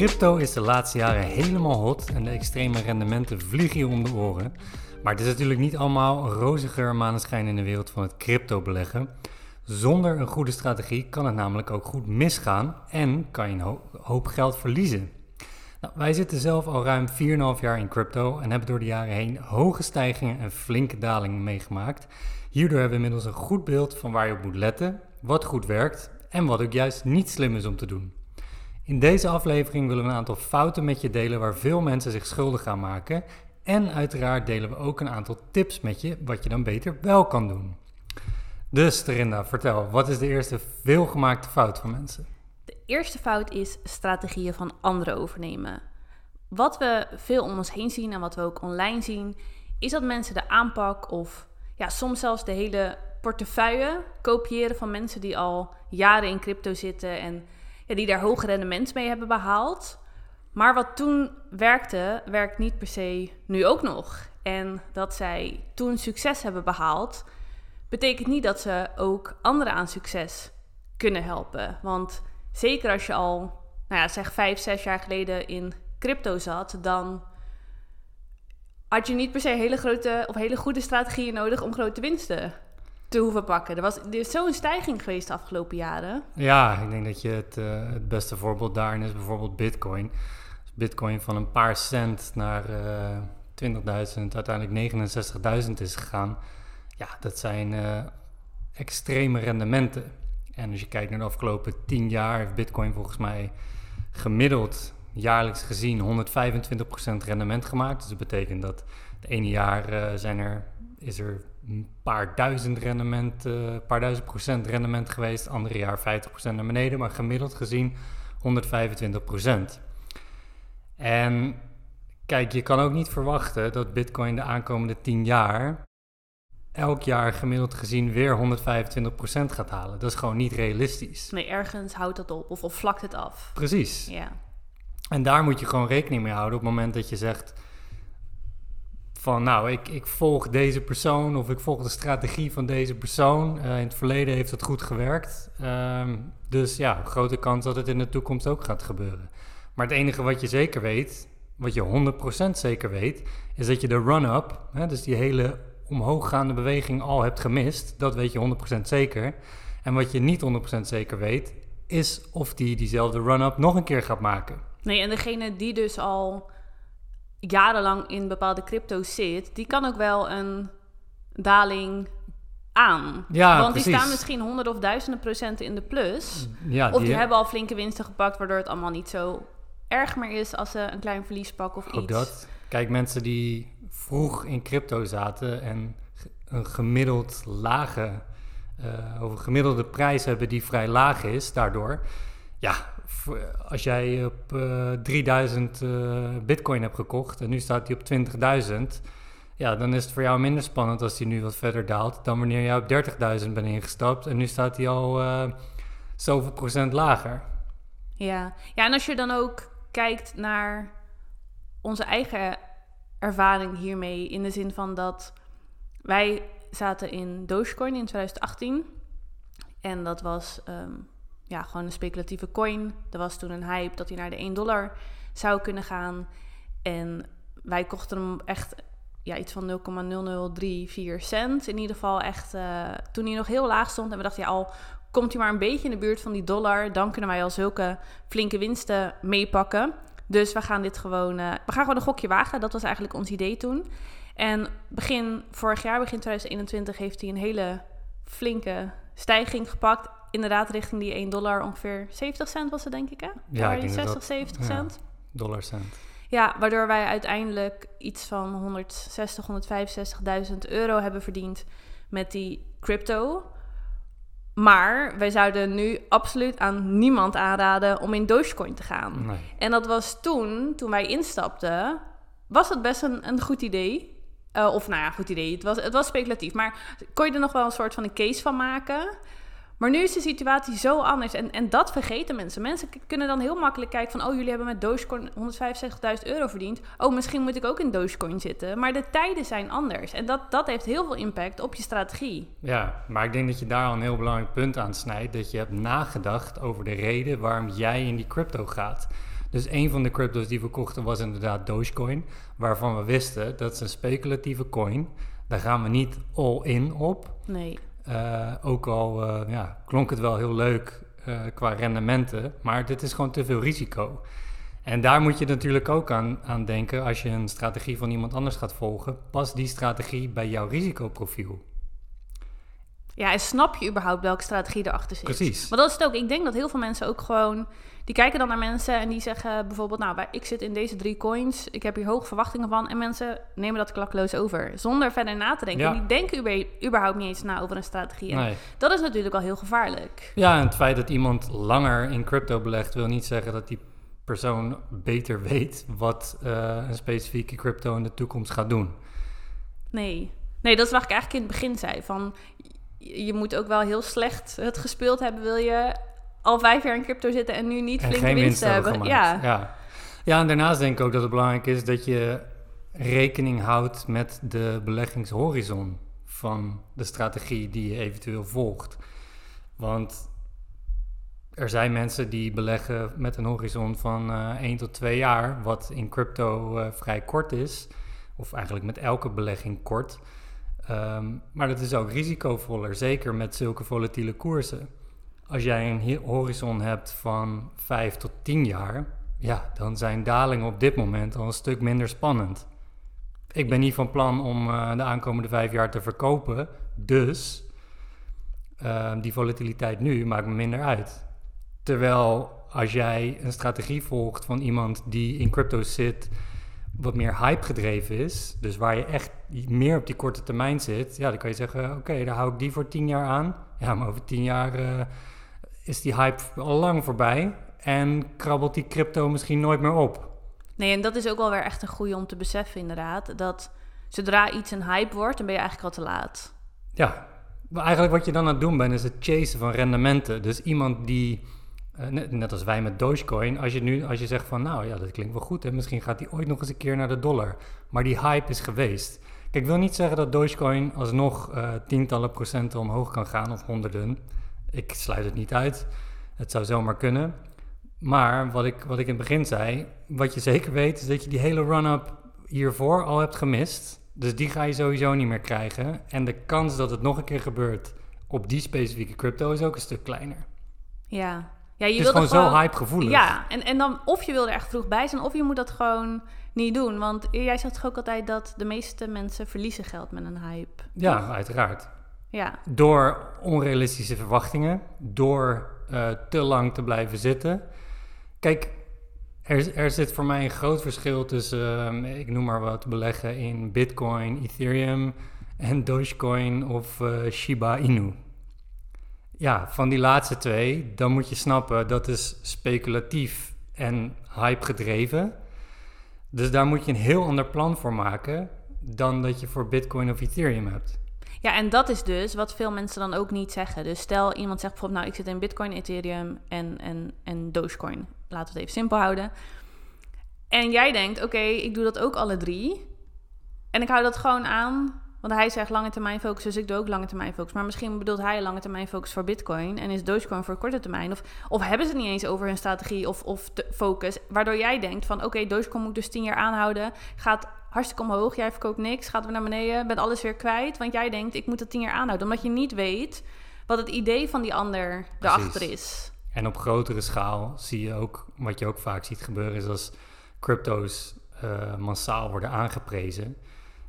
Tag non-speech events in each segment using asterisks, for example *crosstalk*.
Crypto is de laatste jaren helemaal hot en de extreme rendementen vliegen je om de oren. Maar het is natuurlijk niet allemaal roze geur maneschijn in de wereld van het crypto beleggen. Zonder een goede strategie kan het namelijk ook goed misgaan en kan je een hoop geld verliezen. Nou, wij zitten zelf al ruim 4,5 jaar in crypto en hebben door de jaren heen hoge stijgingen en flinke dalingen meegemaakt. Hierdoor hebben we inmiddels een goed beeld van waar je op moet letten, wat goed werkt en wat ook juist niet slim is om te doen. In deze aflevering willen we een aantal fouten met je delen waar veel mensen zich schuldig aan maken. En uiteraard delen we ook een aantal tips met je wat je dan beter wel kan doen. Dus Terinda, vertel, wat is de eerste veelgemaakte fout van mensen? De eerste fout is strategieën van anderen overnemen. Wat we veel om ons heen zien en wat we ook online zien, is dat mensen de aanpak of ja, soms zelfs de hele portefeuille kopiëren van mensen die al jaren in crypto zitten en die daar hoog rendement mee hebben behaald. Maar wat toen werkte, werkt niet per se nu ook nog. En dat zij toen succes hebben behaald, betekent niet dat ze ook anderen aan succes kunnen helpen. Want zeker als je al, nou ja, zeg vijf, zes jaar geleden in crypto zat, dan had je niet per se hele grote of hele goede strategieën nodig om grote winsten te hoeven pakken. Er, was, er is zo'n stijging geweest de afgelopen jaren. Ja, ik denk dat je het, uh, het beste voorbeeld daarin is bijvoorbeeld Bitcoin. Bitcoin van een paar cent naar uh, eh, 20.000, uiteindelijk 69.000 is gegaan. Ja, dat zijn uh, extreme rendementen. En als je kijkt naar de afgelopen 10 jaar, heeft Bitcoin volgens mij gemiddeld jaarlijks gezien 125% rendement gemaakt. Dus dat betekent dat het ene jaar zijn er, is er paar duizend rendement, uh, paar duizend procent rendement geweest. Andere jaar 50% naar beneden, maar gemiddeld gezien 125%. En kijk, je kan ook niet verwachten dat Bitcoin de aankomende 10 jaar elk jaar gemiddeld gezien weer 125% gaat halen. Dat is gewoon niet realistisch. Nee, ergens houdt dat op of, of vlakt het af. Precies. Ja. En daar moet je gewoon rekening mee houden op het moment dat je zegt van nou, ik, ik volg deze persoon of ik volg de strategie van deze persoon. Uh, in het verleden heeft dat goed gewerkt. Uh, dus ja, grote kans dat het in de toekomst ook gaat gebeuren. Maar het enige wat je zeker weet, wat je 100% zeker weet, is dat je de run-up, dus die hele omhooggaande beweging al hebt gemist. Dat weet je 100% zeker. En wat je niet 100% zeker weet, is of die diezelfde run-up nog een keer gaat maken. Nee, en degene die dus al jarenlang in bepaalde crypto's zit, die kan ook wel een daling aan. Ja, Want precies. die staan misschien honderden of duizenden procenten in de plus. Ja, of die, hebben al flinke winsten gepakt, waardoor het allemaal niet zo erg meer is als ze een klein verlies pakken of Ook iets. dat. Kijk, mensen die vroeg in crypto zaten en een gemiddeld lage, uh, of een gemiddelde prijs hebben die vrij laag is, daardoor. Ja, als jij op uh, 3000 uh, bitcoin hebt gekocht en nu staat die op 20.000, ja, dan is het voor jou minder spannend als die nu wat verder daalt dan wanneer jij op 30.000 bent ingestapt en nu staat die al uh, zoveel procent lager. Ja. ja, en als je dan ook kijkt naar onze eigen ervaring hiermee, in de zin van dat wij zaten in Dogecoin in 2018 en dat was um, ja, gewoon een speculatieve coin. Er was toen een hype dat hij naar de 1 dollar zou kunnen gaan. En wij kochten hem echt ja, iets van 0,0034 cent. In ieder geval echt uh, toen hij nog heel laag stond. En we dachten, ja, al komt hij maar een beetje in de buurt van die dollar... dan kunnen wij al zulke flinke winsten meepakken. Dus we gaan dit gewoon, uh, we gaan gewoon een gokje wagen. Dat was eigenlijk ons idee toen. En begin vorig jaar, begin 2021, heeft hij een hele flinke stijging gepakt inderdaad richting die 1 dollar ongeveer 70 cent was het denk ik hè? Ja, ik denk 60, dat, 70 cent. Ja, dollar cent. Ja, waardoor wij uiteindelijk iets van 160, 165.000 euro hebben verdiend met die crypto. Maar wij zouden nu absoluut aan niemand aanraden om in Dogecoin te gaan. Nee. En dat was toen, toen wij instapten, was dat best een, een goed idee. Uh, of nou ja, goed idee. Het was, het was speculatief. Maar kon je er nog wel een soort van een case van maken? Maar nu is de situatie zo anders en, en dat vergeten mensen. Mensen kunnen dan heel makkelijk kijken van... oh, jullie hebben met Dogecoin 165.000 euro verdiend. Oh, misschien moet ik ook in Dogecoin zitten. Maar de tijden zijn anders. En dat, dat heeft heel veel impact op je strategie. Ja, maar ik denk dat je daar al een heel belangrijk punt aan snijdt. Dat je hebt nagedacht over de reden waarom jij in die crypto gaat. Dus een van de crypto's die we kochten was inderdaad Dogecoin, waarvan we wisten dat is een speculatieve coin. Daar gaan we niet all in op. Nee. Uh, ook al uh, ja, klonk het wel heel leuk uh, qua rendementen, maar dit is gewoon te veel risico. En daar moet je natuurlijk ook aan, denken als je een strategie van iemand anders gaat volgen. Past die strategie bij jouw risicoprofiel? Ja, en snap je überhaupt welke strategie erachter zit? Precies. Maar dat is het ook. Ik denk dat heel veel mensen ook gewoon... Die kijken dan naar mensen en die zeggen bijvoorbeeld... Nou, ik zit in deze drie coins. Ik heb hier hoge verwachtingen van. En mensen nemen dat klakkeloos over. Zonder verder na te denken. Ja. En die denken überhaupt niet eens na over een strategie. Nee. dat is natuurlijk al heel gevaarlijk. Ja, en het feit dat iemand langer in crypto belegt, wil niet zeggen dat die persoon beter weet wat eh, een specifieke crypto in de toekomst gaat doen. Nee. Nee, dat is wat ik eigenlijk in het begin zei. Van, je moet ook wel heel slecht het gespeeld hebben... wil je al vijf jaar in crypto zitten en nu niet En flink geen winst hebben. Ja. ja. Ja, en daarnaast denk ik ook dat het belangrijk is dat je rekening houdt met de beleggingshorizon van de strategie die je eventueel volgt. Want er zijn mensen die beleggen met een horizon van eh 1 tot 2 jaar, wat in crypto eh, vrij kort is, of eigenlijk met elke belegging kort. Ehm, maar dat is ook risicovoller, zeker met zulke volatiele koersen. Als jij een horizon hebt van 5 tot 10 jaar, ja, dan zijn dalingen op dit moment al een stuk minder spannend. Ik ben niet van plan om eh, de aankomende vijf jaar te verkopen, dus eh, die volatiliteit nu maakt me minder uit. Terwijl als jij een strategie volgt van iemand die in crypto zit, wat meer hype gedreven is, dus waar je echt meer op die korte termijn zit, ja, dan kan je zeggen, oké, daar hou ik die voor tien jaar aan. Ja, maar over tien jaar eh, is die hype al lang voorbij en krabbelt die crypto misschien nooit meer op. Nee, en dat is ook wel weer echt een goede om te beseffen inderdaad. Dat zodra iets een hype wordt, dan ben je eigenlijk al te laat. Ja, maar eigenlijk wat je dan aan het doen bent, is het chasen van rendementen. Dus iemand die, net, net als wij met Dogecoin, als je nu als je zegt van, nou ja, dat klinkt wel goed, en misschien gaat die ooit nog eens een keer naar de dollar. Maar die hype is geweest. Kijk, ik wil niet zeggen dat Dogecoin alsnog eh, tientallen procenten omhoog kan gaan, of honderden. Ik sluit het niet uit. Het zou zomaar kunnen. Maar wat ik, wat ik in het begin zei, wat je zeker weet, is dat je die hele run-up hiervoor al hebt gemist. Dus die ga je sowieso niet meer krijgen. En de kans dat het nog een keer gebeurt op die specifieke crypto is ook een stuk kleiner. Ja. Ja, je het is gewoon er zo hypegevoelig. Ja, en, en dan of je wil er echt vroeg bij zijn, of je moet dat gewoon niet doen. Want jij zegt toch ook altijd dat de meeste mensen verliezen geld met een hype. Ja, uiteraard. Ja, Door onrealistische verwachtingen, door eh, te lang te blijven zitten. Kijk, er, er zit voor mij een groot verschil tussen, ehm, ik noem maar wat, beleggen in Bitcoin, Ethereum en Dogecoin of eh, Shiba Inu. Ja, van die laatste twee, dan moet je snappen dat is speculatief en hype gedreven. Dus daar moet je een heel ander plan voor maken dan dat je voor Bitcoin of Ethereum hebt. Ja, en dat is dus wat veel mensen dan ook niet zeggen. Dus stel iemand zegt bijvoorbeeld, nou, ik zit in Bitcoin, Ethereum en, en, en Dogecoin. Laten we het even simpel houden. En jij denkt, oké, ik doe dat ook alle drie. En ik hou dat gewoon aan. Want hij zegt lange termijn focus, dus ik doe ook lange termijn focus. Maar misschien bedoelt hij lange termijn focus voor Bitcoin en is Dogecoin voor korte termijn. Of, of hebben ze het niet eens over hun strategie of, of de focus. Waardoor jij denkt van oké, Dogecoin moet dus tien jaar aanhouden. Gaat hartstikke omhoog, jij verkoopt niks, gaat weer naar beneden, bent alles weer kwijt. Want jij denkt, ik moet dat tien jaar aanhouden. Omdat je niet weet wat het idee van die ander erachter is. En op grotere schaal zie je ook, wat je ook vaak ziet gebeuren, is als crypto's eh, massaal worden aangeprezen.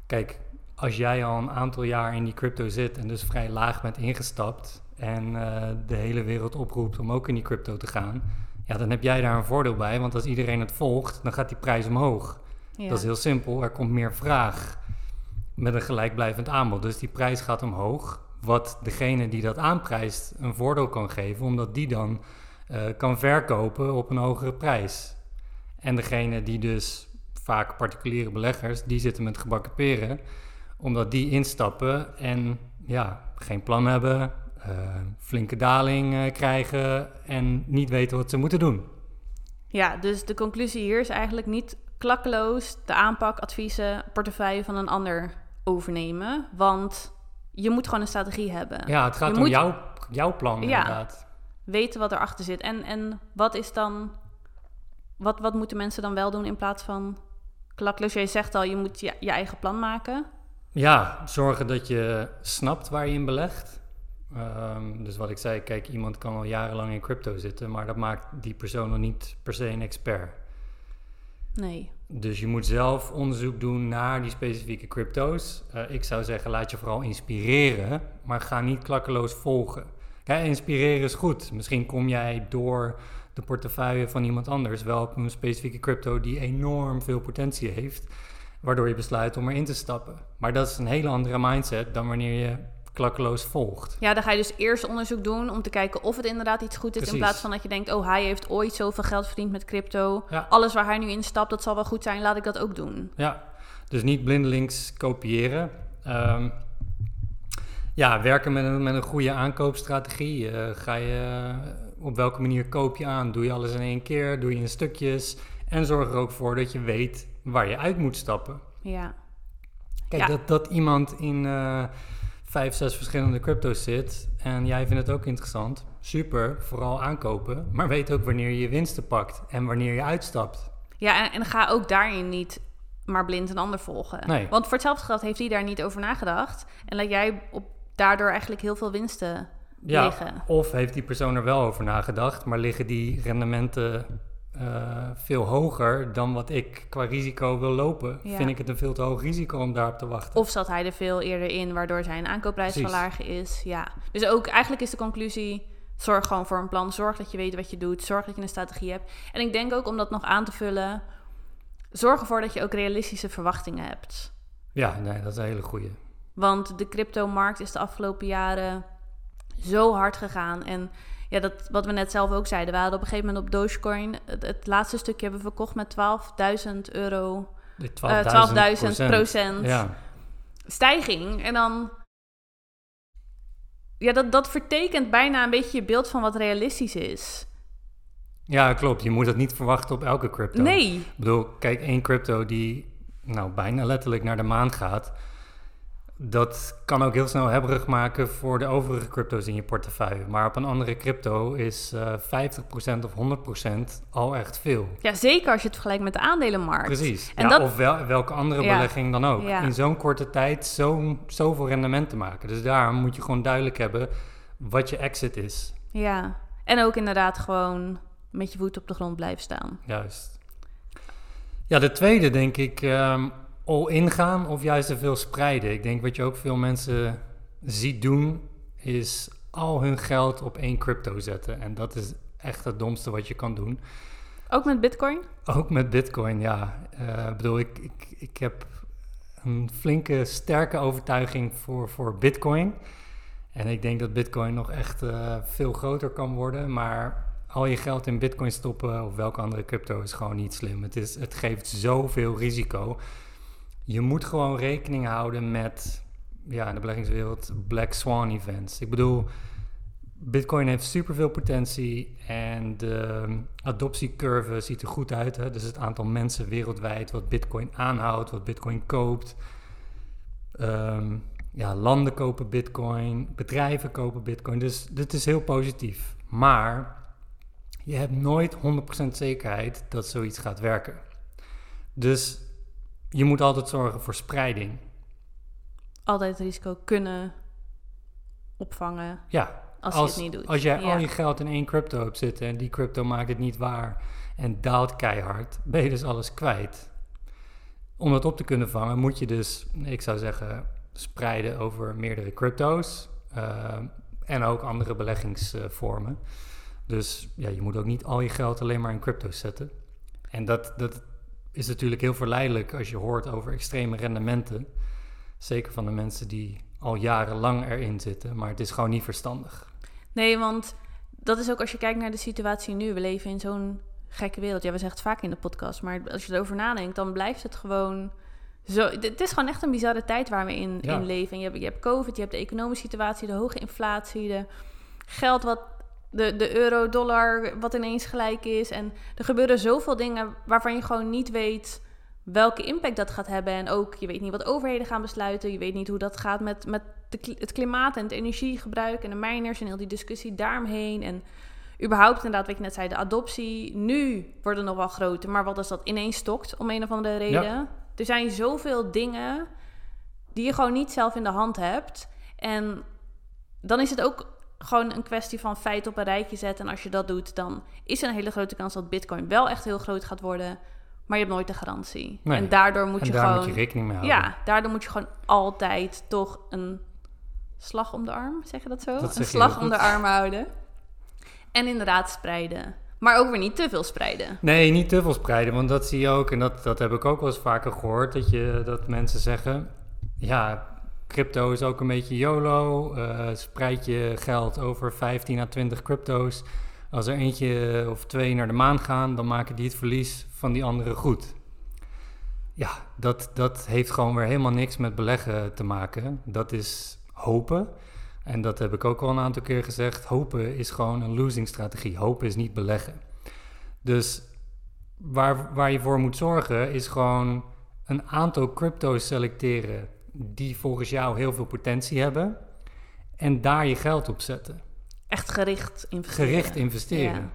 Kijk, als jij al een aantal jaar in die crypto zit en dus vrij laag bent ingestapt en eh, de hele wereld oproept om ook in die crypto te gaan, ja, dan heb jij daar een voordeel bij, want als iedereen het volgt, dan gaat die prijs omhoog. Ja. Dat is heel simpel, er komt meer vraag met een gelijkblijvend aanbod. Dus die prijs gaat omhoog, wat degene die dat aanprijst een voordeel kan geven, omdat die dan eh, kan verkopen op een hogere prijs. En degene die dus, vaak particuliere beleggers, die zitten met gebakken peren, omdat die instappen en ja, geen plan hebben, eh, flinke daling eh, krijgen en niet weten wat ze moeten doen. Ja, dus de conclusie hier is eigenlijk niet klakkeloos de aanpak, adviezen, portefeuille van een ander overnemen. Want je moet gewoon een strategie hebben. Ja, het gaat Je om moet jouw, jouw plan Ja. inderdaad. Weten wat erachter zit. En, en wat is dan. wat, wat moeten mensen dan wel doen in plaats van klakloos? Jij zegt al, je moet je, je eigen plan maken. Ja, zorgen dat je snapt waar je in belegt. Ehm, dus wat ik zei, kijk, iemand kan al jarenlang in crypto zitten, maar dat maakt die persoon nog niet per se een expert. Nee. Dus je moet zelf onderzoek doen naar die specifieke crypto's. Eh, ik zou zeggen, laat je vooral inspireren, maar ga niet klakkeloos volgen. Kijk, inspireren is goed. Misschien kom jij door de portefeuille van iemand anders wel op een specifieke crypto die enorm veel potentie heeft, waardoor je besluit om erin te stappen. Maar dat is een hele andere mindset dan wanneer je klakkeloos volgt. Ja, dan ga je dus eerst onderzoek doen om te kijken of het inderdaad iets goed is. In plaats van dat je denkt, oh, hij heeft ooit zoveel geld verdiend met crypto. Ja. Alles waar hij nu in stapt, dat zal wel goed zijn. Laat ik dat ook doen. Ja, dus niet blindelings kopiëren. Ehm, ja, werken met een, met een goede aankoopstrategie. Eh, ga je, op welke manier koop je aan? Doe je alles in één keer? Doe je in stukjes? En zorg er ook voor dat je weet waar je uit moet stappen. Ja. Kijk, Ja. dat, dat iemand in eh, vijf, zes verschillende crypto's zit en jij vindt het ook interessant, super, vooral aankopen. Maar weet ook wanneer je je winsten pakt en wanneer je uitstapt. Ja, en, en ga ook daarin niet maar blind een ander volgen. Nee. Want voor hetzelfde geld heeft hij daar niet over nagedacht. En laat jij op, daardoor eigenlijk heel veel winsten Ja, liggen. of heeft die persoon er wel over nagedacht, maar liggen die rendementen eh, veel hoger dan wat ik qua risico wil lopen? Ja. Vind ik het een veel te hoog risico om daarop te wachten? Of zat hij er veel eerder in, waardoor zijn aankoopprijs verlagen is. Ja. Dus ook eigenlijk is de conclusie: zorg gewoon voor een plan. Zorg dat je weet wat je doet. Zorg dat je een strategie hebt. En ik denk ook om dat nog aan te vullen. Zorg ervoor dat je ook realistische verwachtingen hebt. Ja, nee, dat is een hele goeie. Want de cryptomarkt is de afgelopen jaren zo hard gegaan. En ja, dat, wat we net zelf ook zeiden. We hadden op een gegeven moment op Dogecoin het, het laatste stukje hebben verkocht met 12.000 euro. De eh 12.000 12.000 procent Ja, stijging. En dan. Ja, dat, dat vertekent bijna een beetje je beeld van wat realistisch is. ja, klopt. Je moet dat niet verwachten op elke crypto. Nee. Ik bedoel, kijk, één crypto die nou bijna letterlijk naar de maan gaat, dat kan ook heel snel hebberig maken voor de overige crypto's in je portefeuille. Maar op een andere crypto is eh 50% of 100% al echt veel. Ja, zeker als je het vergelijkt met de aandelenmarkt. Precies. En ja, dat- Of wel, welke andere Ja. belegging dan ook. Ja. In zo'n korte tijd zo, zoveel rendement te maken. Dus daarom moet je gewoon duidelijk hebben wat je exit is. Ja. En ook inderdaad gewoon met je voet op de grond blijven staan. Juist. Ja, de tweede denk ik, ehm all in gaan of juist te veel spreiden. Ik denk wat je ook veel mensen ziet doen, is al hun geld op één crypto zetten. En dat is echt het domste wat je kan doen. Ook met Bitcoin? Ook met Bitcoin, ja. Ik bedoel, ik, ik, ik heb een flinke, sterke overtuiging voor, voor Bitcoin. En ik denk dat Bitcoin nog echt eh, veel groter kan worden. Maar al je geld in Bitcoin stoppen of welke andere crypto is gewoon niet slim. Het, is, het geeft zoveel risico. Je moet gewoon rekening houden met, ja, in de beleggingswereld, black swan events. Ik bedoel, Bitcoin heeft superveel potentie en de adoptiecurve ziet er goed uit. Hè? Dus het aantal mensen wereldwijd wat Bitcoin aanhoudt, wat Bitcoin koopt. Ehm, ja, landen kopen Bitcoin, bedrijven kopen Bitcoin. Dus dit is heel positief. Maar je hebt nooit 100% zekerheid dat zoiets gaat werken. Dus je moet altijd zorgen voor spreiding. Altijd het risico kunnen opvangen Ja, als, je het niet doet. Als jij Ja. al je geld in één crypto hebt zitten en die crypto maakt het niet waar en daalt keihard, ben je dus alles kwijt. Om dat op te kunnen vangen moet je dus, ik zou zeggen, spreiden over meerdere crypto's eh, en ook andere beleggingsvormen. Dus ja, je moet ook niet al je geld alleen maar in crypto's zetten. En dat, dat is natuurlijk heel verleidelijk als je hoort over extreme rendementen. Zeker van de mensen die al jarenlang erin zitten, maar het is gewoon niet verstandig. Nee, want dat is ook als je kijkt naar de situatie nu. We leven in zo'n gekke wereld. Ja, we zeggen het vaak in de podcast, maar als je erover nadenkt, dan blijft het gewoon zo. Het is gewoon echt een bizarre tijd waar we in, Ja. in leven. En je hebt, je hebt COVID, je hebt de economische situatie, de hoge inflatie, de geld wat. De, de euro, dollar, wat ineens gelijk is. En er gebeuren zoveel dingen waarvan je gewoon niet weet welke impact dat gaat hebben. En ook, je weet niet wat overheden gaan besluiten. Je weet niet hoe dat gaat met, met de, het klimaat en het energiegebruik en de miners en heel die discussie daaromheen. En überhaupt inderdaad, wat je net zei, de adoptie. Nu wordt het nog wel groter, maar wat als dat ineens stokt om een of andere reden? Er zijn zoveel dingen die je gewoon niet zelf in de hand hebt. En dan is het ook gewoon een kwestie van feit op een rijtje zetten. En als je dat doet, dan is er een hele grote kans dat Bitcoin wel echt heel groot gaat worden. Maar je hebt nooit de garantie. en daardoor moet je daar gewoon. Moet je rekening mee houden. Ja, daardoor moet je gewoon altijd toch een slag om de arm, zeg je dat zo? een slag om de arm houden. En inderdaad spreiden. Maar ook weer niet te veel spreiden. Nee, niet te veel spreiden. Want dat zie je ook, en dat, dat heb ik ook wel eens vaker gehoord, dat, je, dat mensen zeggen: ja, crypto is ook een beetje YOLO. Uh, spreid je geld over 15 à 20 crypto's. Als er eentje of twee naar de maan gaan, dan maken die het verlies van die andere goed. Ja, dat, dat heeft gewoon weer helemaal niks met beleggen te maken. Dat is hopen. En dat heb ik ook al een aantal keer gezegd. Hopen is gewoon een losing strategie. Hopen is niet beleggen. Dus waar, waar je voor moet zorgen is gewoon een aantal crypto's selecteren die volgens jou heel veel potentie hebben. En daar je geld op zetten. Echt gericht investeren. Gericht investeren.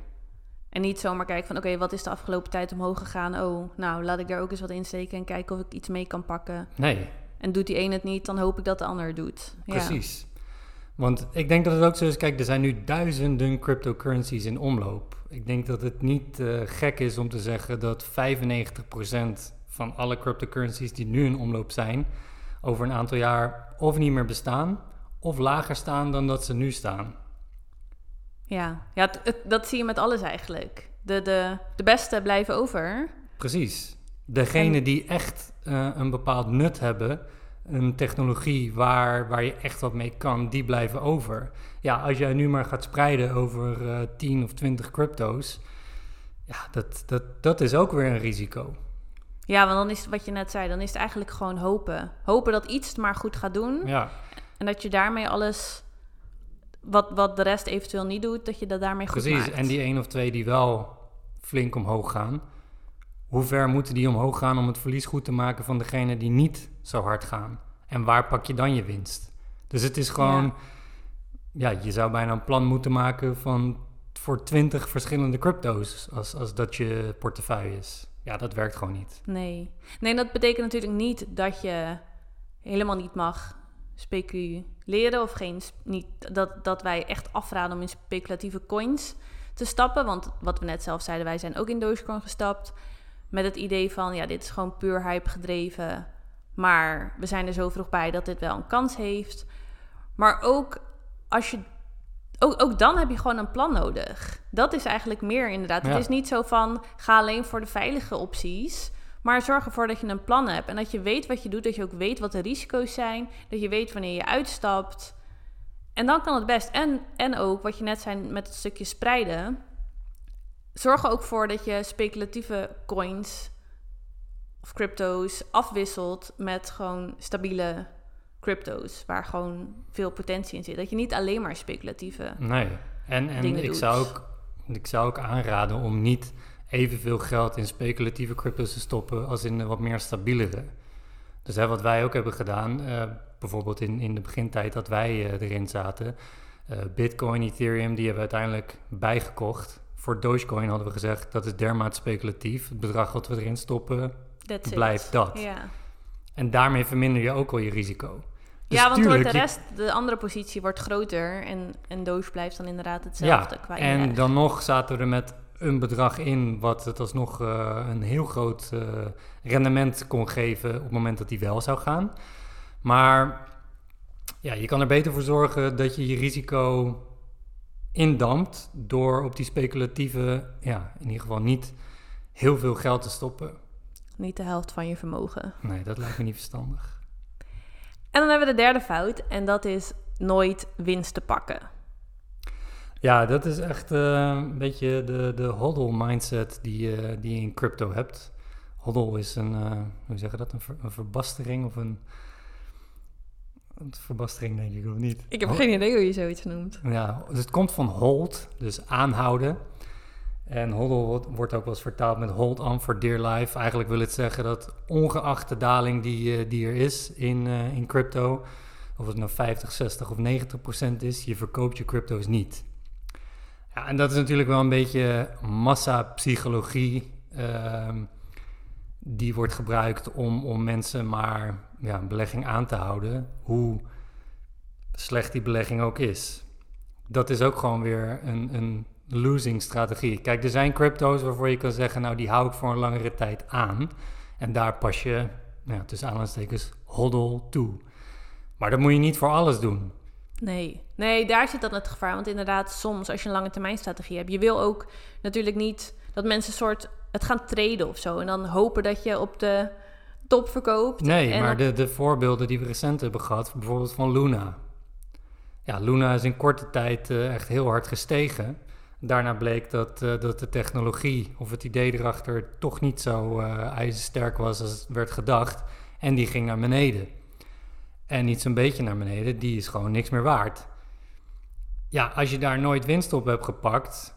En niet zomaar kijken van oké, wat is de afgelopen tijd omhoog gegaan? Oh, nou laat ik daar ook eens wat insteken en kijken of ik iets mee kan pakken. Nee. En doet die een het niet, dan hoop ik dat de ander het doet. Precies. Want ik denk dat het ook zo is, kijk, er zijn nu duizenden cryptocurrencies in omloop. Ik denk dat het niet uh, gek is om te zeggen dat 95% van alle cryptocurrencies die nu in omloop zijn, over een aantal jaar of niet meer bestaan, of lager staan dan dat ze nu staan. Ja, ja dat zie je met alles eigenlijk. De, de, de beste blijven over. Precies. Degene die echt uh, een bepaald nut hebben, een technologie waar, waar je echt wat mee kan, die blijven over. Ja, als jij nu maar gaat spreiden over uh, eh, 10 of 20 crypto's, ja, dat, dat, dat is ook weer een risico. Ja, want dan is het wat je net zei, dan is het eigenlijk gewoon hopen. Hopen dat iets het maar goed gaat doen. Ja. En dat je daarmee alles, wat, wat de rest eventueel niet doet, dat je dat daarmee goed Precies, en die één of twee die wel flink omhoog gaan. Hoe ver moeten die omhoog gaan om het verlies goed te maken van degene die niet zo hard gaan? En waar pak je dan je winst? Dus het is gewoon, ja, je zou bijna een plan moeten maken van voor twintig verschillende crypto's als, als dat je portefeuille is. Ja, dat werkt gewoon niet. Nee. Nee, dat betekent natuurlijk niet dat je helemaal niet mag speculeren of geen, niet, dat, dat wij echt afraden om in speculatieve coins te stappen. Want wat we net zelf zeiden, wij zijn ook in Dogecoin gestapt met het idee van, ja, dit is gewoon puur hype gedreven. Maar we zijn er zo vroeg bij dat dit wel een kans heeft. Maar ook als je ook, ook dan heb je gewoon een plan nodig. Dat is eigenlijk meer inderdaad. Het is niet zo van ga alleen voor de veilige opties. Maar zorg ervoor dat je een plan hebt. En dat je weet wat je doet. Dat je ook weet wat de risico's zijn. Dat je weet wanneer je uitstapt. En dan kan het best. En, en ook wat je net zei met het stukje spreiden. Zorg er ook voor dat je speculatieve coins of crypto's afwisselt met gewoon stabiele crypto's, waar gewoon veel potentie in zit. Dat je niet alleen maar speculatieve. Nee, en, en ik, Zou ook, ik zou ook aanraden om niet evenveel geld in speculatieve crypto's te stoppen als in wat meer stabielere. Dus hè, wat wij ook hebben gedaan, uh, bijvoorbeeld in, in de begintijd dat wij uh, erin zaten, uh, Bitcoin, Ethereum, die hebben we uiteindelijk bijgekocht. Voor Dogecoin hadden we gezegd dat is dermate speculatief. Het bedrag wat we erin stoppen, blijft dat. Ja. En daarmee verminder je ook al je risico. Dus ja, want de rest, de andere positie wordt groter en, en Doge blijft dan inderdaad hetzelfde ja, qua En dan nog zaten we er met een bedrag in wat het alsnog uh, een heel groot uh, rendement kon geven op het moment dat die wel zou gaan. Maar ja, je kan er beter voor zorgen dat je je risico indampt door op die speculatieve, ja, in ieder geval niet heel veel geld te stoppen. Niet de helft van je vermogen. Nee, dat lijkt me niet verstandig. En dan hebben we de derde fout en dat is nooit winst te pakken. Ja, dat is echt uh, een beetje de, de hodl mindset die, uh, die je in crypto hebt. Hodl is een, uh, hoe zeg je dat, een, ver, een, verbastering of een... Een verbastering denk ik, of niet? Ik heb geen idee hoe je zoiets noemt. Ja, dus het komt van hold, dus aanhouden. En hodl wordt ook wel eens vertaald met hold on for dear life. Eigenlijk wil het zeggen dat ongeacht de daling die, uh, die er is in, uh, in crypto, of het nou 50, 60 of 90 procent is, je verkoopt je crypto's niet. Ja, en dat is natuurlijk wel een beetje massapsychologie. ehm die wordt gebruikt om, om mensen maar ja, een belegging aan te houden. Hoe slecht die belegging ook is. Dat is ook gewoon weer een, een losing strategie. Kijk, er zijn crypto's waarvoor je kan zeggen, nou die hou ik voor een langere tijd aan. En daar pas je, nou, tussen aanhalingstekens, hodl toe. Maar dat moet je niet voor alles doen. Nee. nee, daar zit dan het gevaar. Want inderdaad, soms als je een lange termijn strategie hebt, je wil ook natuurlijk niet dat mensen een soort het gaan traden of zo. En dan hopen dat je op de top verkoopt. Nee, En maar dan- de, de voorbeelden die we recent hebben gehad, bijvoorbeeld van Luna. Ja, Luna is in korte tijd eh, echt heel hard gestegen. Daarna bleek dat, eh, dat de technologie of het idee erachter toch niet zo eh ijzersterk was als werd gedacht. En die ging naar beneden. En niet zo'n beetje naar beneden, die is gewoon niks meer waard. Ja, als je daar nooit winst op hebt gepakt,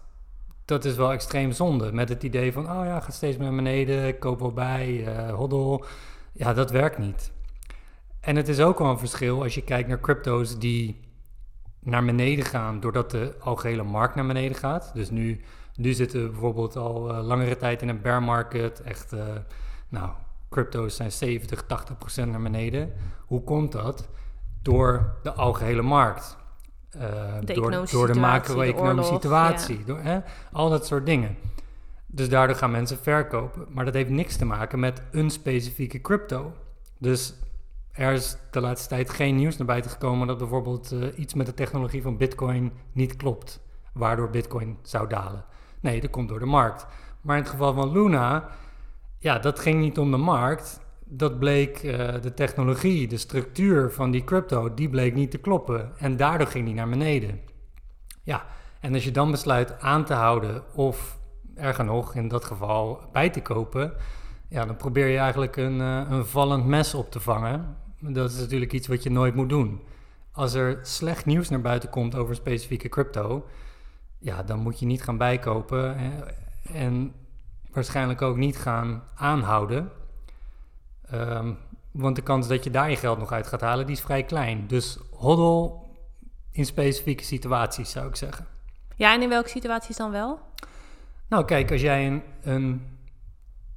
dat is wel extreem zonde. Met het idee van, oh ja, gaat steeds meer naar beneden, koop wel bij, eh hoddel. Ja, dat werkt niet. En het is ook wel een verschil als je kijkt naar crypto's die naar beneden gaan doordat de algehele markt naar beneden gaat. Dus nu, nu zitten we bijvoorbeeld al eh, langere tijd in een bear market. Echt, eh, nou, crypto's zijn 70, 80 procent naar beneden. Hoe komt dat? Door de algehele markt. Eh, De door, door de situatie, de macro-economische situatie. Door, hè, al dat soort dingen. Dus daardoor gaan mensen verkopen. Maar dat heeft niks te maken met een specifieke crypto. Dus er is de laatste tijd geen nieuws naar buiten gekomen dat bijvoorbeeld eh, iets met de technologie van Bitcoin niet klopt, waardoor Bitcoin zou dalen. Nee, dat komt door de markt. Maar in het geval van Luna, ja, dat ging niet om de markt. Dat bleek eh, de technologie, de structuur van die crypto, die bleek niet te kloppen. En daardoor ging die naar beneden. Ja, en als je dan besluit aan te houden of erger nog, in dat geval bij te kopen, ja, dan probeer je eigenlijk een, eh, een vallend mes op te vangen. Dat is natuurlijk iets wat je nooit moet doen. Als er slecht nieuws naar buiten komt over specifieke crypto, ja, dan moet je niet gaan bijkopen hè, en waarschijnlijk ook niet gaan aanhouden. Ehm, want de kans dat je daar je geld nog uit gaat halen, die is vrij klein. Dus hoddel in specifieke situaties, zou ik zeggen. Ja, en in welke situaties dan wel? Nou, kijk, als jij een, een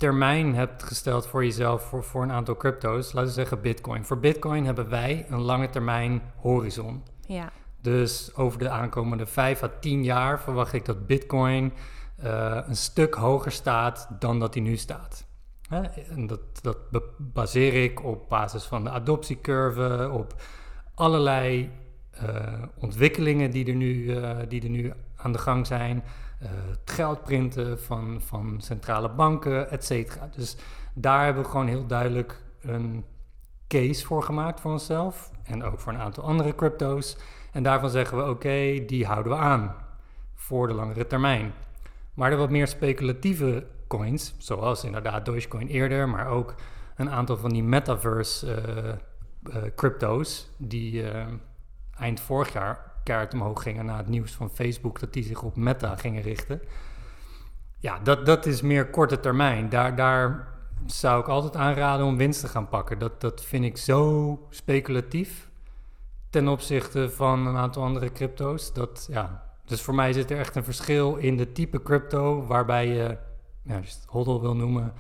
termijn hebt gesteld voor jezelf voor, voor een aantal crypto's, laten we zeggen Bitcoin. Voor Bitcoin hebben wij een lange termijn horizon. Ja. Dus over de aankomende 5 à 10 jaar verwacht ik dat Bitcoin eh, een stuk hoger staat dan dat hij nu staat. Hè? En dat, dat baseer ik op basis van de adoptiecurve, op allerlei eh, ontwikkelingen die er, nu, eh, die er nu aan de gang zijn. Eh, het geldprinten van, van centrale banken, et cetera. Dus daar hebben we gewoon heel duidelijk een case voor gemaakt voor onszelf. En ook voor een aantal andere crypto's. En daarvan zeggen we, oké, die houden we aan voor de langere termijn. Maar de wat meer speculatieve coins, zoals inderdaad Dogecoin eerder, maar ook een aantal van die metaverse eh, eh, crypto's, die eind vorig jaar kaart omhoog gingen na het nieuws van Facebook dat die zich op meta gingen richten. Ja, dat, dat is meer korte termijn. Daar, daar zou ik altijd aanraden om winst te gaan pakken. Dat, dat vind ik zo speculatief ten opzichte van een aantal andere crypto's. Dat, ja, dus voor mij zit er echt een verschil in de type crypto waarbij je, ja, als het hodl wil noemen,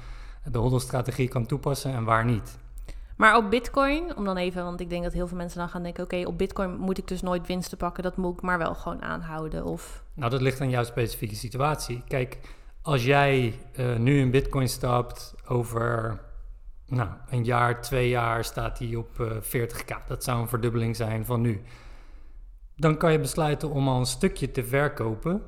de hodl-strategie kan toepassen en waar niet. Maar op Bitcoin, om dan even, want ik denk dat heel veel mensen dan gaan denken: oké, op Bitcoin moet ik dus nooit winsten pakken, dat moet ik maar wel gewoon aanhouden. Of Nou, dat ligt aan jouw specifieke situatie. Kijk, als jij eh, nu in Bitcoin stapt, over nou, een jaar, twee jaar staat die op eh 40k. Dat zou een verdubbeling zijn van nu. Dan kan je besluiten om al een stukje te verkopen.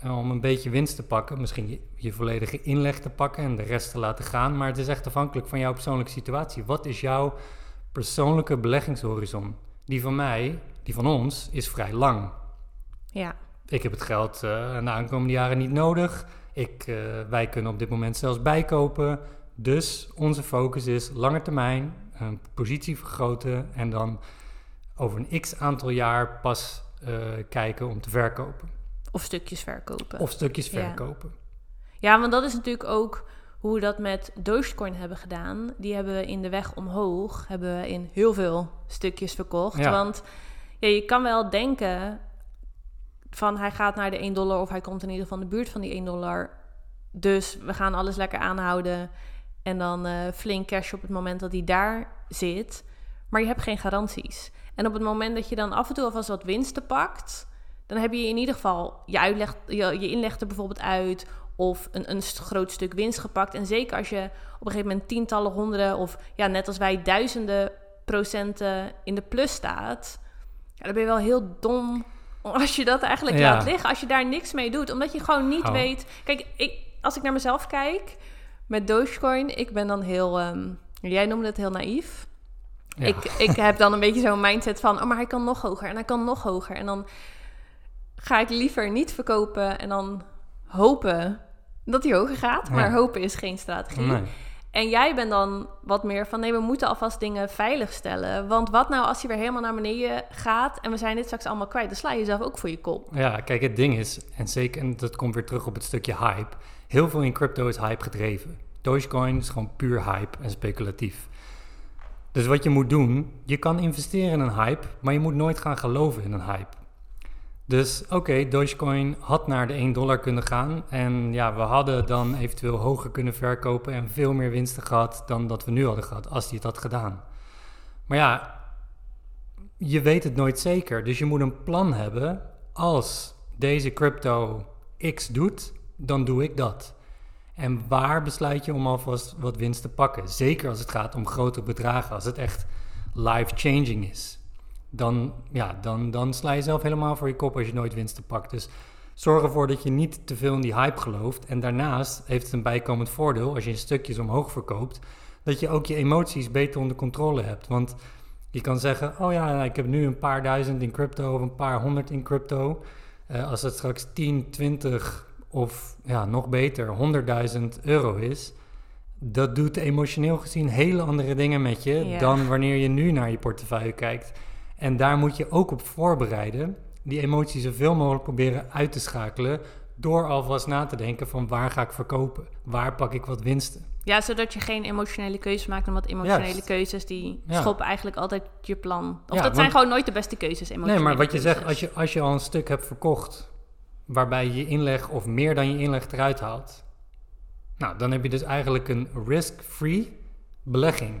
En om een beetje winst te pakken. Misschien je, je volledige inleg te pakken en de rest te laten gaan. Maar het is echt afhankelijk van jouw persoonlijke situatie. Wat is jouw persoonlijke beleggingshorizon? Die van mij, die van ons, is vrij lang. ja, Ik heb het geld eh de aankomende jaren niet nodig. Ik, eh, wij kunnen op dit moment zelfs bijkopen. Dus onze focus is lange termijn, een positie vergroten en dan over een x aantal jaar pas eh, kijken om te verkopen. Of stukjes verkopen. Of stukjes Ja. verkopen. Ja, want dat is natuurlijk ook hoe we dat met Dogecoin hebben gedaan. Die hebben we in de weg omhoog, hebben we in heel veel stukjes verkocht. Ja. Want ja, je kan wel denken van hij gaat naar de 1 dollar of hij komt in ieder geval in de buurt van die 1 dollar. Dus we gaan alles lekker aanhouden en dan uh, flink cash op het moment dat hij daar zit. Maar je hebt geen garanties. En op het moment dat je dan af en toe alvast wat winsten pakt, dan heb je in ieder geval je, uitleg, je, je inleg er bijvoorbeeld uit of een, een groot stuk winst gepakt. En zeker als je op een gegeven moment tientallen, honderden of ja, net als wij duizenden procenten in de plus staat, ja, dan ben je wel heel dom als je dat eigenlijk laat liggen. Als je daar niks mee doet, omdat je gewoon niet weet. Kijk, ik, als ik naar mezelf kijk met Dogecoin, ik ben dan heel. Um, jij noemde het heel naïef. Ik, ik heb dan een beetje zo'n mindset van, oh, maar hij kan nog hoger en hij kan nog hoger. En dan ga ik liever niet verkopen en dan hopen dat hij hoger gaat. Maar hopen is geen strategie. En jij bent dan wat meer van nee, we moeten alvast dingen veilig stellen. Want wat nou als hij weer helemaal naar beneden gaat en we zijn dit straks allemaal kwijt? Dan sla je jezelf ook voor je kop. Ja, kijk, het ding is, en zeker, en dat komt weer terug op het stukje hype. Heel veel in crypto is hype gedreven. Dogecoin is gewoon puur hype en speculatief. Dus wat je moet doen, je kan investeren in een hype, maar je moet nooit gaan geloven in een hype. Dus oké, Dogecoin had naar de 1 dollar kunnen gaan. En ja, we hadden dan eventueel hoger kunnen verkopen en veel meer winsten gehad dan dat we nu hadden gehad, als hij het had gedaan. Maar ja, je weet het nooit zeker. Dus je moet een plan hebben. Als deze crypto X doet, dan doe ik dat. En waar besluit je om alvast wat winst te pakken? Zeker als het gaat om grote bedragen, als het echt life-changing is dan, ja, dan, dan sla je zelf helemaal voor je kop als je nooit winsten pakt. Dus zorg ervoor dat je niet te veel in die hype gelooft. En daarnaast heeft het een bijkomend voordeel, als je in stukjes omhoog verkoopt, dat je ook je emoties beter onder controle hebt. Want je kan zeggen, oh ja, ik heb nu een paar duizend in crypto of een paar honderd in crypto. Uh, als het straks 10, 20 of ja, nog beter 100.000 euro is, dat doet emotioneel gezien hele andere dingen met je dan wanneer je nu naar je portefeuille kijkt. En daar moet je ook op voorbereiden. Die emoties zoveel mogelijk proberen uit te schakelen. Door alvast na te denken van waar ga ik verkopen? Waar pak ik wat winsten? Ja, zodat je geen emotionele keuzes maakt. Omdat emotionele keuzes die schoppen eigenlijk altijd je plan. Of dat zijn gewoon nooit de beste keuzes. Nee, maar wat je zegt, als je, als je al een stuk hebt verkocht. Waarbij je inleg of meer dan je inleg eruit haalt. Nou, dan heb je dus eigenlijk een risk-free belegging.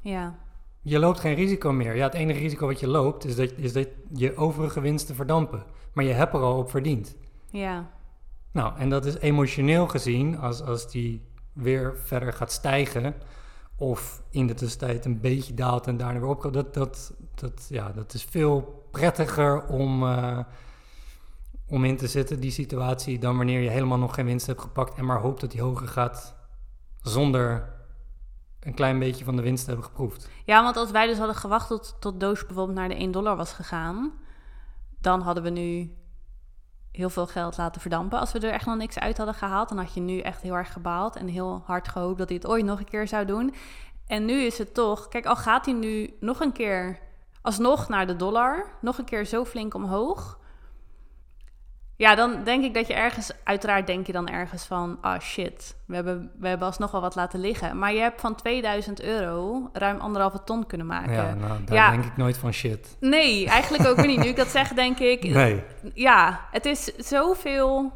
Ja. Je loopt geen risico meer. Ja, het enige risico wat je loopt is dat, is dat je overige winsten verdampen. Maar je hebt er al op verdiend. Ja. Nou, en dat is emotioneel gezien, als, als die weer verder gaat stijgen, of in de tussentijd een beetje daalt en daarna weer opkomt, dat, dat, dat, ja, dat is veel prettiger om, uh, om in te zitten, die situatie, dan wanneer je helemaal nog geen winst hebt gepakt en maar hoopt dat die hoger gaat zonder een klein beetje van de winst hebben geproefd. Ja, want als wij dus hadden gewacht tot, tot Doge bijvoorbeeld naar de 1 dollar was gegaan, dan hadden we nu heel veel geld laten verdampen. Als we er echt nog niks uit hadden gehaald, dan had je nu echt heel erg gebaald en heel hard gehoopt dat hij het ooit nog een keer zou doen. En nu is het toch, kijk, al gaat hij nu nog een keer alsnog naar de dollar, nog een keer zo flink omhoog, ja, dan denk ik dat je ergens, uiteraard denk je dan ergens van, ah oh shit, we hebben, we hebben alsnog wel wat laten liggen. Maar je hebt van 2000 euro ruim anderhalve ton kunnen maken. Ja, nou, daar denk ik nooit van shit. Nee, eigenlijk ook niet. Nu ik dat zeg, denk ik, *laughs* nee. ja, het is zoveel...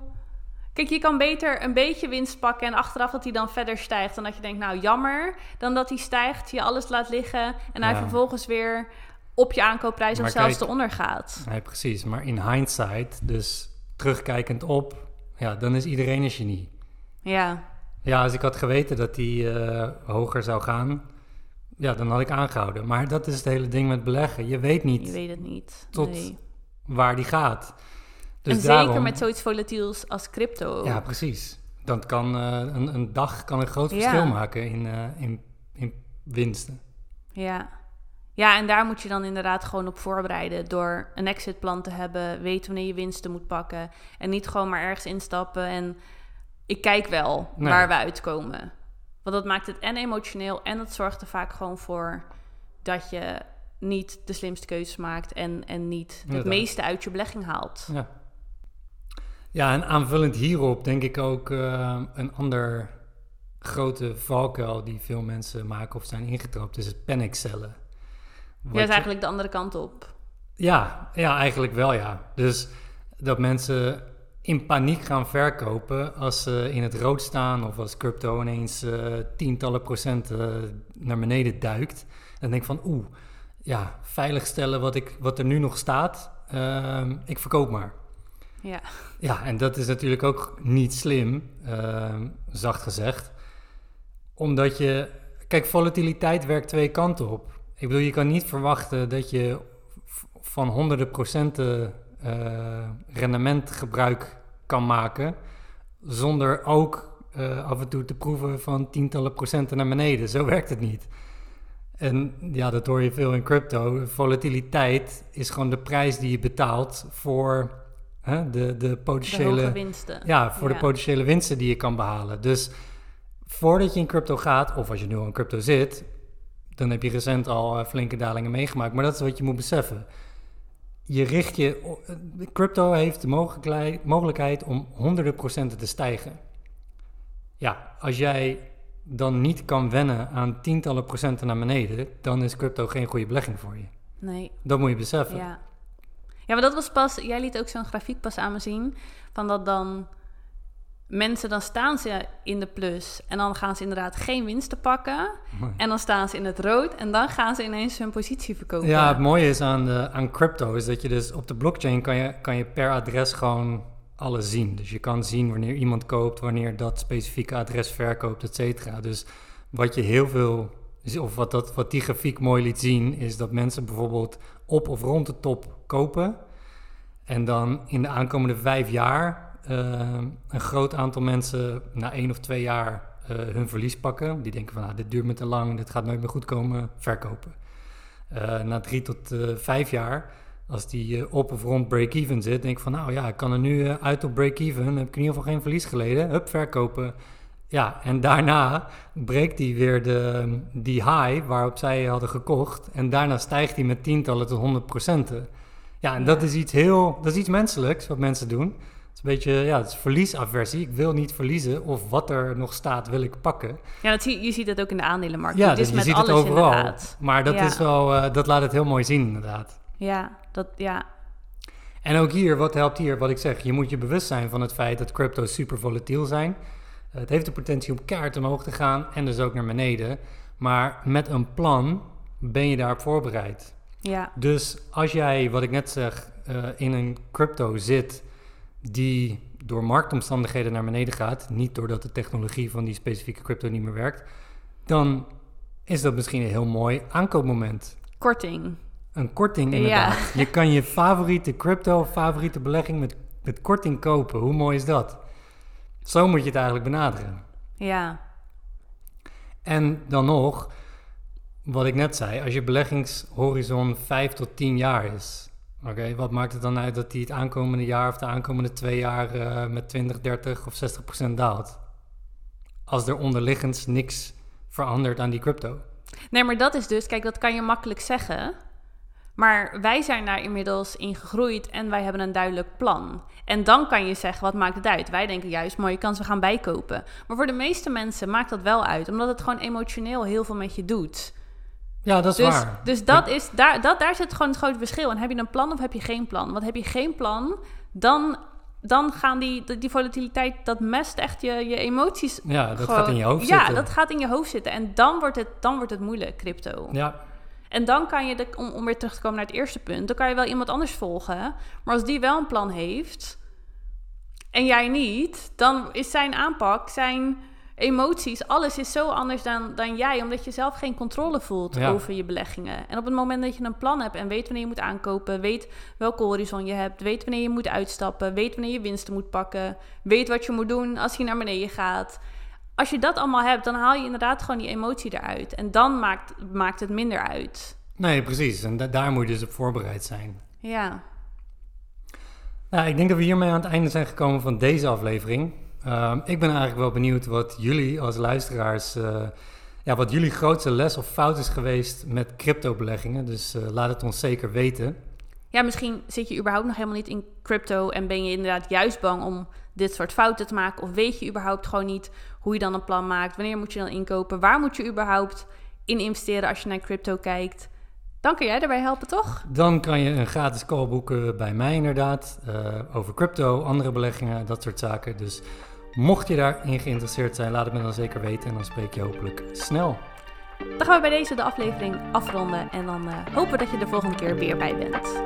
Kijk, je kan beter een beetje winst pakken en achteraf dat hij dan verder stijgt. Dan dat je denkt, nou jammer, dan dat hij stijgt, je alles laat liggen en hij vervolgens weer op je aankoopprijs of zelfs te eronder gaat. Nee, precies. Maar in hindsight, dus terugkijkend op, ja, dan is iedereen een genie. Ja. Ja, als ik had geweten dat die uh, hoger zou gaan, ja, dan had ik aangehouden. Maar dat is het hele ding met beleggen. Je weet niet. Je weet het niet. Tot waar die gaat. Dus en zeker met zoiets volatiels als crypto. Ja, precies. Dan kan uh, een, een, dag kan een groot verschil maken in, uh, in, in winsten. Ja. Ja, en daar moet je dan inderdaad gewoon op voorbereiden door een exitplan te hebben, weten wanneer je winsten moet pakken en niet gewoon maar ergens instappen en ik kijk wel waar we uitkomen. Want dat maakt het en emotioneel en het zorgt er vaak gewoon voor dat je niet de slimste keuzes maakt en, en niet het meeste uit je belegging haalt. Ja. ja, en aanvullend hierop denk ik ook uh, een ander grote valkuil die veel mensen maken of zijn ingetrapt, is het panicellen. Ja, is eigenlijk de andere kant op. Ja, ja, eigenlijk wel ja. Dus dat mensen in paniek gaan verkopen als ze in het rood staan of als crypto ineens uh, tientallen procenten naar beneden duikt. Dan denk ik van oeh, ja, veiligstellen wat, ik, wat er nu nog staat, uh, ik verkoop maar. Ja. ja, en dat is natuurlijk ook niet slim, uh, zacht gezegd. Omdat je, kijk, volatiliteit werkt twee kanten op. Ik bedoel, je kan niet verwachten dat je van honderden procenten uh, rendementgebruik kan maken, zonder ook uh, af en toe te proeven van tientallen procenten naar beneden. Zo *laughs* werkt het niet. En ja, dat hoor je veel in crypto. Volatiliteit is gewoon de prijs die je betaalt voor hè, de, de potentiële de winsten. Ja, voor de potentiële winsten die je kan behalen. Dus voordat je in crypto gaat, of als je nu al in crypto zit, dan heb je recent al flinke dalingen meegemaakt. Maar dat is wat je moet beseffen je richt je. Crypto heeft de mogelijkheid, mogelijkheid om honderden procenten te stijgen. Ja, als jij dan niet kan wennen aan tientallen procenten naar beneden, dan is crypto geen goede belegging voor je. Nee. Dat moet je beseffen. Ja. Ja, maar dat was pas. Jij liet ook zo'n grafiek pas aan me zien. Van dat dan mensen, dan staan ze in de plus en dan gaan ze inderdaad geen winsten pakken. En dan staan ze in het rood en dan gaan ze ineens hun positie verkopen. Ja, het mooie is aan, de, aan crypto is dat je dus op de blockchain kan je, kan je per adres gewoon alles zien. Dus je kan zien wanneer iemand koopt, wanneer dat specifieke adres verkoopt, et cetera. Dus wat je heel veel, of wat, dat, wat die grafiek mooi liet zien, is dat mensen bijvoorbeeld op of rond de top kopen. En dan in de aankomende vijf jaar een groot aantal mensen na één of twee jaar uh, hun verlies pakken. Die denken van, ah, dit duurt me te lang, dit gaat nooit meer goed komen, verkopen. Uh, na drie tot vijf jaar, als die op of rond break-even zit, denk ik van, nou ja, ik kan er nu uit op break-even, heb ik in ieder geval geen verlies geleden, hup, verkopen. Ja, en daarna breekt hij weer de, die high waarop zij hadden gekocht. En daarna stijgt hij met tientallen tot honderd procenten. Ja, en dat is iets heel, dat is iets menselijks wat mensen doen is een beetje, ja, het is verliesaversie. Ik wil niet verliezen of wat er nog staat wil ik pakken. Ja, dat zie, je ziet het ook in de aandelenmarkt. Ja, dus je ziet het overal. Inderdaad. Maar dat is wel, uh, dat laat het heel mooi zien inderdaad. Ja, dat, ja. En ook hier, wat helpt hier? Wat ik zeg, je moet je bewust zijn van het feit dat crypto's super volatiel zijn. het heeft de potentie om kaart omhoog te gaan en dus ook naar beneden. Maar met een plan ben je daarop voorbereid. Ja. Dus als jij, wat ik net zeg, uh, in een crypto zit die door marktomstandigheden naar beneden gaat, niet doordat de technologie van die specifieke crypto niet meer werkt, dan is dat misschien een heel mooi aankoopmoment. Korting. Een korting inderdaad. Je kan je favoriete crypto, favoriete belegging met, met korting kopen. Hoe mooi is dat? Zo moet je het eigenlijk benaderen. Ja. En dan nog, wat ik net zei, als je beleggingshorizon 5 tot 10 jaar is, Oké, wat maakt het dan uit dat die het aankomende jaar of de aankomende twee jaar uh, met 20, 30 of 60 procent daalt? Als er onderliggend niks verandert aan die crypto. Nee, maar dat is dus, kijk, dat kan je makkelijk zeggen. Maar wij zijn daar inmiddels in gegroeid en wij hebben een duidelijk plan. En dan kan je zeggen, wat maakt het uit? Wij denken juist, mooie kans, we gaan bijkopen. Maar voor de meeste mensen maakt dat wel uit, omdat het gewoon emotioneel heel veel met je doet. Ja, dat is dus, waar. Dus dat is, daar, dat, daar zit gewoon het grote verschil. En heb je een plan of heb je geen plan? Want heb je geen plan, dan, dan gaan die, die volatiliteit, dat mest echt je, je emoties. Ja, dat gaat in je hoofd ja, zitten. Ja, dat gaat in je hoofd zitten. En dan wordt het, dan wordt het moeilijk, crypto. Ja. En dan kan je, de, om, om weer terug te komen naar het eerste punt, dan kan je wel iemand anders volgen. Maar als die wel een plan heeft en jij niet, dan is zijn aanpak, zijn emoties, alles is zo anders dan, dan jij, omdat je zelf geen controle voelt over je beleggingen. En op het moment dat je een plan hebt en weet wanneer je moet aankopen, weet welke horizon je hebt, weet wanneer je moet uitstappen, weet wanneer je winsten moet pakken, weet wat je moet doen als je naar beneden gaat. Als je dat allemaal hebt, dan haal je inderdaad gewoon die emotie eruit. En dan maakt, maakt het minder uit. Nee, precies. En daar moet je dus op voorbereid zijn. Ja. Nou, ik denk dat we hiermee aan het einde zijn gekomen van deze aflevering. Ehm, ik ben eigenlijk wel benieuwd wat jullie als luisteraars, uh, ja, wat jullie grootste les of fout is geweest met crypto-beleggingen. Dus uh, laat het ons zeker weten. Ja, misschien zit je überhaupt nog helemaal niet in crypto en ben je inderdaad juist bang om dit soort fouten te maken. Of weet je überhaupt gewoon niet hoe je dan een plan maakt, wanneer moet je dan inkopen, waar moet je überhaupt in investeren als je naar crypto kijkt. Dan kun jij erbij helpen, toch? Dan kan je een gratis call boeken bij mij inderdaad. eh, over crypto, andere beleggingen, dat soort zaken. Dus Mocht je daarin geïnteresseerd zijn, laat het me dan zeker weten en dan spreek je hopelijk snel. Dan gaan we bij deze de aflevering afronden en dan uh, hopen dat je de volgende keer weer bij bent.